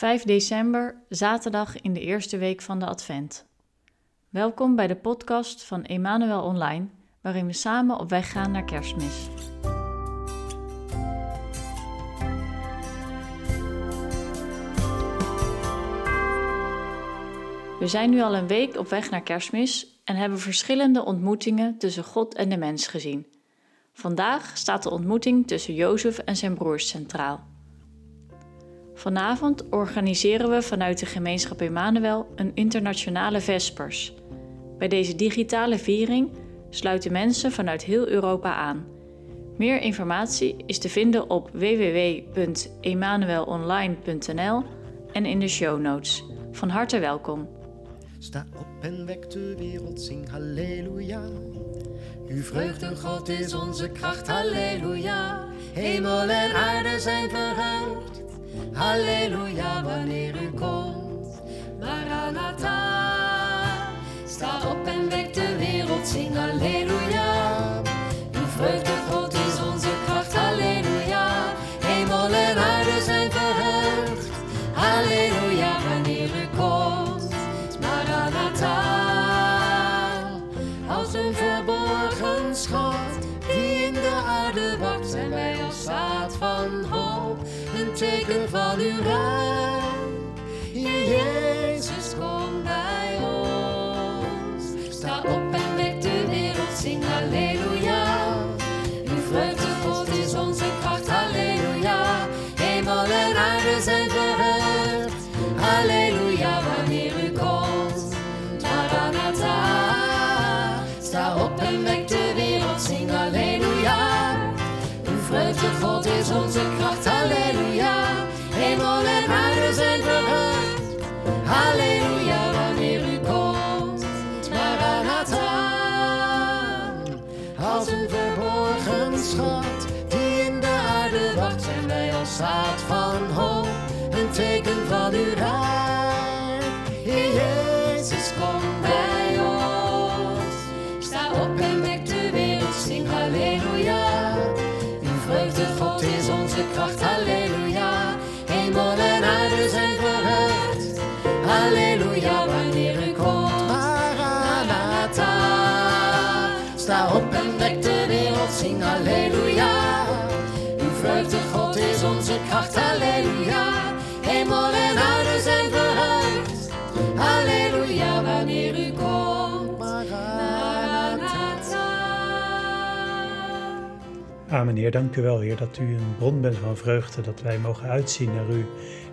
5 december, zaterdag in de eerste week van de Advent. Welkom bij de podcast van Emmanuel Online, waarin we samen op weg gaan naar Kerstmis. We zijn nu al een week op weg naar Kerstmis en hebben verschillende ontmoetingen tussen God en de mens gezien. Vandaag staat de ontmoeting tussen Jozef en zijn broers centraal. Vanavond organiseren we vanuit de gemeenschap Emmanuel een internationale Vespers. Bij deze digitale viering sluiten mensen vanuit heel Europa aan. Meer informatie is te vinden op www.emmanuelonline.nl en in de show notes. Van harte welkom. Sta op en wek de wereld, zing halleluja. Uw vreugde, God, is onze kracht, halleluja. Hemel en aarde zijn verheugd. Halleluja, wanneer u komt. Maranatha, sta op en wek van uw rijk. Die in de aarde wacht, zijn wij als zaad van hoop, een teken van uw rijk. Heer Jezus, kom bij ons. Sta op en wek de wereld, zing halleluja. Uw vreugde, God, is onze kracht, halleluja. Hemel en aarde zijn verheugd, halleluja, zing halleluja. Uw vreugde, God, is onze kracht, halleluja. Hemel en aarde zijn verheugd, halleluja, wanneer u komt. Amen, Heer. Dank u wel, Heer, dat u een bron bent van vreugde, dat wij mogen uitzien naar u,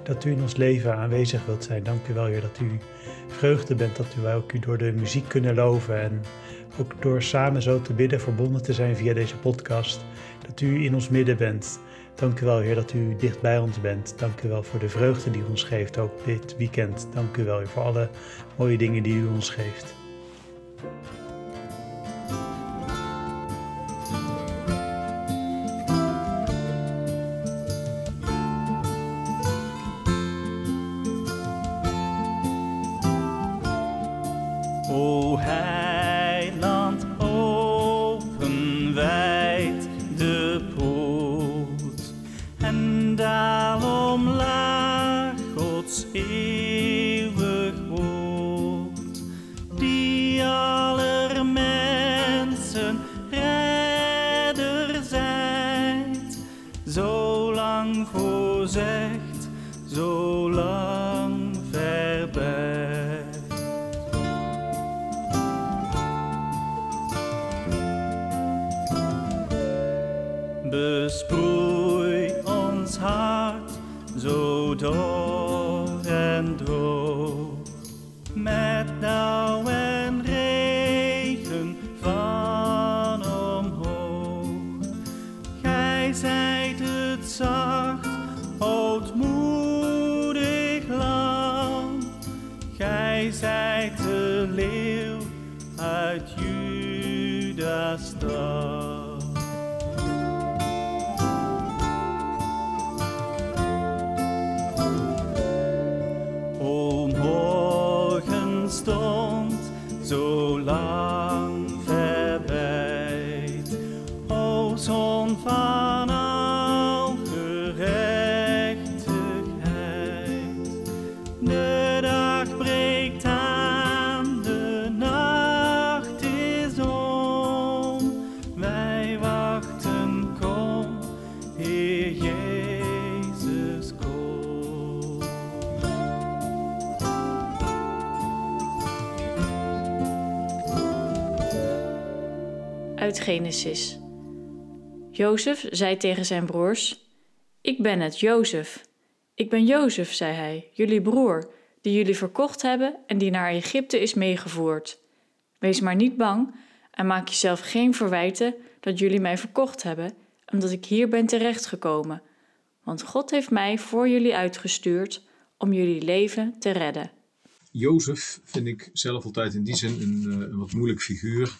dat u in ons leven aanwezig wilt zijn. Dank u wel, Heer, dat u vreugde bent, dat wij ook u door de muziek kunnen loven en ook door samen zo te bidden, verbonden te zijn via deze podcast, dat u in ons midden bent. Dank u wel, Heer, dat u dicht bij ons bent. Dank u wel voor de vreugde die u ons geeft, ook dit weekend. Dank u wel, Heer, voor alle mooie dingen die u ons geeft. happy. Zo dor en droog met dauw en regen van omhoog. Gij zijt het zacht, ootmoedig lam. Gij zijt de leeuw uit Juda's stam. Genesis. Jozef zei tegen zijn broers: Ik ben het, Jozef. Ik ben Jozef, zei hij, jullie broer, die jullie verkocht hebben en die naar Egypte is meegevoerd. Wees maar niet bang en maak jezelf geen verwijten dat jullie mij verkocht hebben, omdat ik hier ben terechtgekomen. Want God heeft mij voor jullie uitgestuurd om jullie leven te redden. Jozef vind ik zelf altijd in die zin een, eh, een wat moeilijk figuur.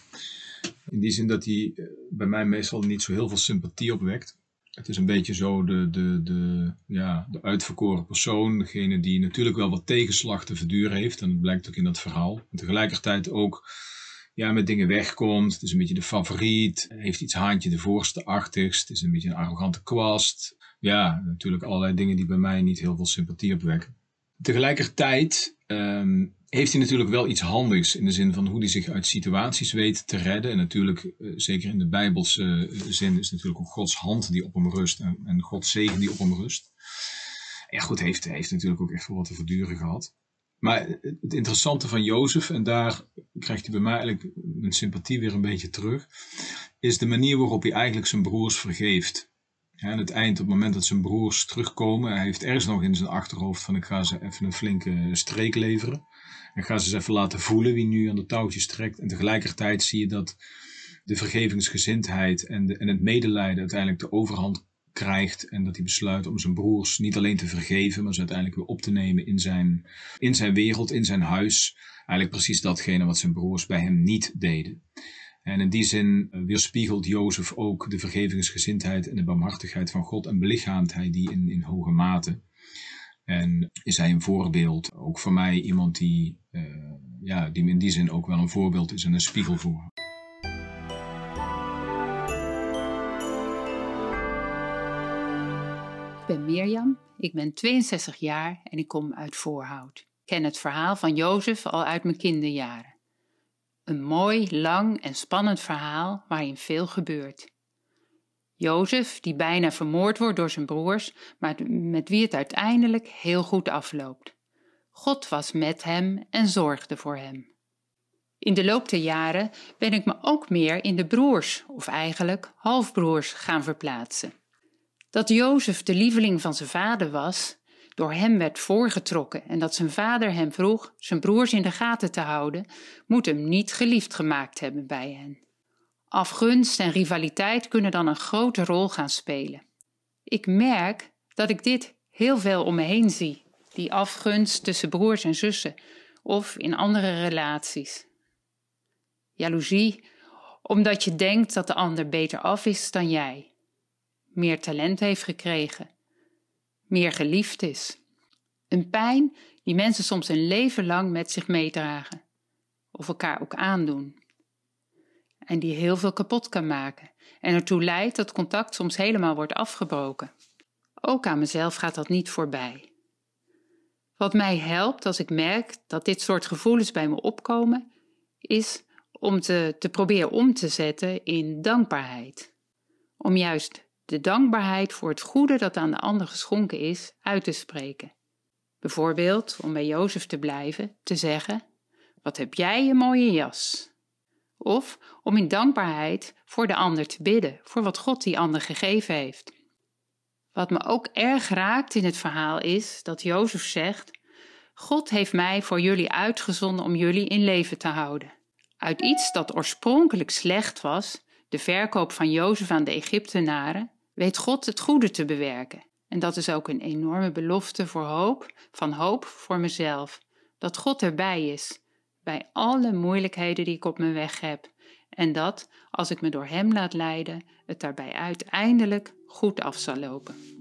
In die zin dat hij eh, bij mij meestal niet zo heel veel sympathie opwekt. Het is een beetje zo de, de, de, ja, de uitverkoren persoon, degene die natuurlijk wel wat tegenslag te verduren heeft. En dat blijkt ook in dat verhaal. Tegelijkertijd ook ja, met dingen wegkomt. Het is een beetje de favoriet. Heeft iets haantje de voorste achtigst. Het is een beetje een arrogante kwast. Ja, natuurlijk allerlei dingen die bij mij niet heel veel sympathie opwekken. Tegelijkertijd ehm, heeft hij natuurlijk wel iets handigs in de zin van hoe hij zich uit situaties weet te redden. En natuurlijk, eh, zeker in de Bijbelse uh, zin, is natuurlijk ook Gods hand die op hem rust en, en Gods zegen die op hem rust. Ja, goed, heeft, heeft natuurlijk ook echt wel wat te verduren gehad. Maar het interessante van Jozef, en daar krijgt hij bij mij eigenlijk mijn sympathie weer een beetje terug, is de manier waarop hij eigenlijk zijn broers vergeeft. Ja, aan het eind, op het moment dat zijn broers terugkomen, hij heeft ergens nog in zijn achterhoofd van ik ga ze even een flinke streek leveren. En ga ze eens even laten voelen wie nu aan de touwtjes trekt. En tegelijkertijd zie je dat de vergevingsgezindheid en, en het medelijden uiteindelijk de overhand krijgt. En dat hij besluit om zijn broers niet alleen te vergeven, maar ze uiteindelijk weer op te nemen in zijn, in zijn wereld, in zijn huis. Eigenlijk precies datgene wat zijn broers bij hem niet deden. En in die zin weerspiegelt Jozef ook de vergevingsgezindheid en de barmhartigheid van God en belichaamt hij die in, in hoge mate. En is hij een voorbeeld, ook voor mij iemand die, uh, ja, die in die zin ook wel een voorbeeld is en een spiegel voor. Ik ben Mirjam, ik ben 62 jaar en ik kom uit Voorhout. Ik ken het verhaal van Jozef al uit mijn kinderjaren. Een mooi, lang en spannend verhaal waarin veel gebeurt. Jozef, die bijna vermoord wordt door zijn broers, maar met wie het uiteindelijk heel goed afloopt. God was met hem en zorgde voor hem. In de loop der jaren ben ik me ook meer in de broers, of eigenlijk halfbroers, gaan verplaatsen. Dat Jozef de lieveling van zijn vader was, door hem werd voorgetrokken en dat zijn vader hem vroeg zijn broers in de gaten te houden, moet hem niet geliefd gemaakt hebben bij hen. Afgunst en rivaliteit kunnen dan een grote rol gaan spelen. Ik merk dat ik dit heel veel om me heen zie, die afgunst tussen broers en zussen of in andere relaties. Jaloezie, omdat je denkt dat de ander beter af is dan jij, meer talent heeft gekregen, meer geliefd is. Een pijn die mensen soms een leven lang met zich meedragen, of elkaar ook aandoen en die heel veel kapot kan maken en ertoe leidt dat contact soms helemaal wordt afgebroken. Ook aan mezelf gaat dat niet voorbij. Wat mij helpt als ik merk dat dit soort gevoelens bij me opkomen, is om te, te proberen om te zetten in dankbaarheid. Om juist de dankbaarheid voor het goede dat aan de ander geschonken is uit te spreken. Bijvoorbeeld, om bij Jozef te blijven, te zeggen: Wat heb jij een mooie jas? Of om in dankbaarheid voor de ander te bidden, voor wat God die ander gegeven heeft. Wat me ook erg raakt in het verhaal is dat Jozef zegt: God heeft mij voor jullie uitgezonden om jullie in leven te houden. Uit iets dat oorspronkelijk slecht was, de verkoop van Jozef aan de Egyptenaren, weet God het goede te bewerken. En dat is ook een enorme belofte voor hoop, van hoop voor mezelf. Dat God erbij is, bij alle moeilijkheden die ik op mijn weg heb. En dat, als ik me door Hem laat leiden, het daarbij uiteindelijk goed af zal lopen.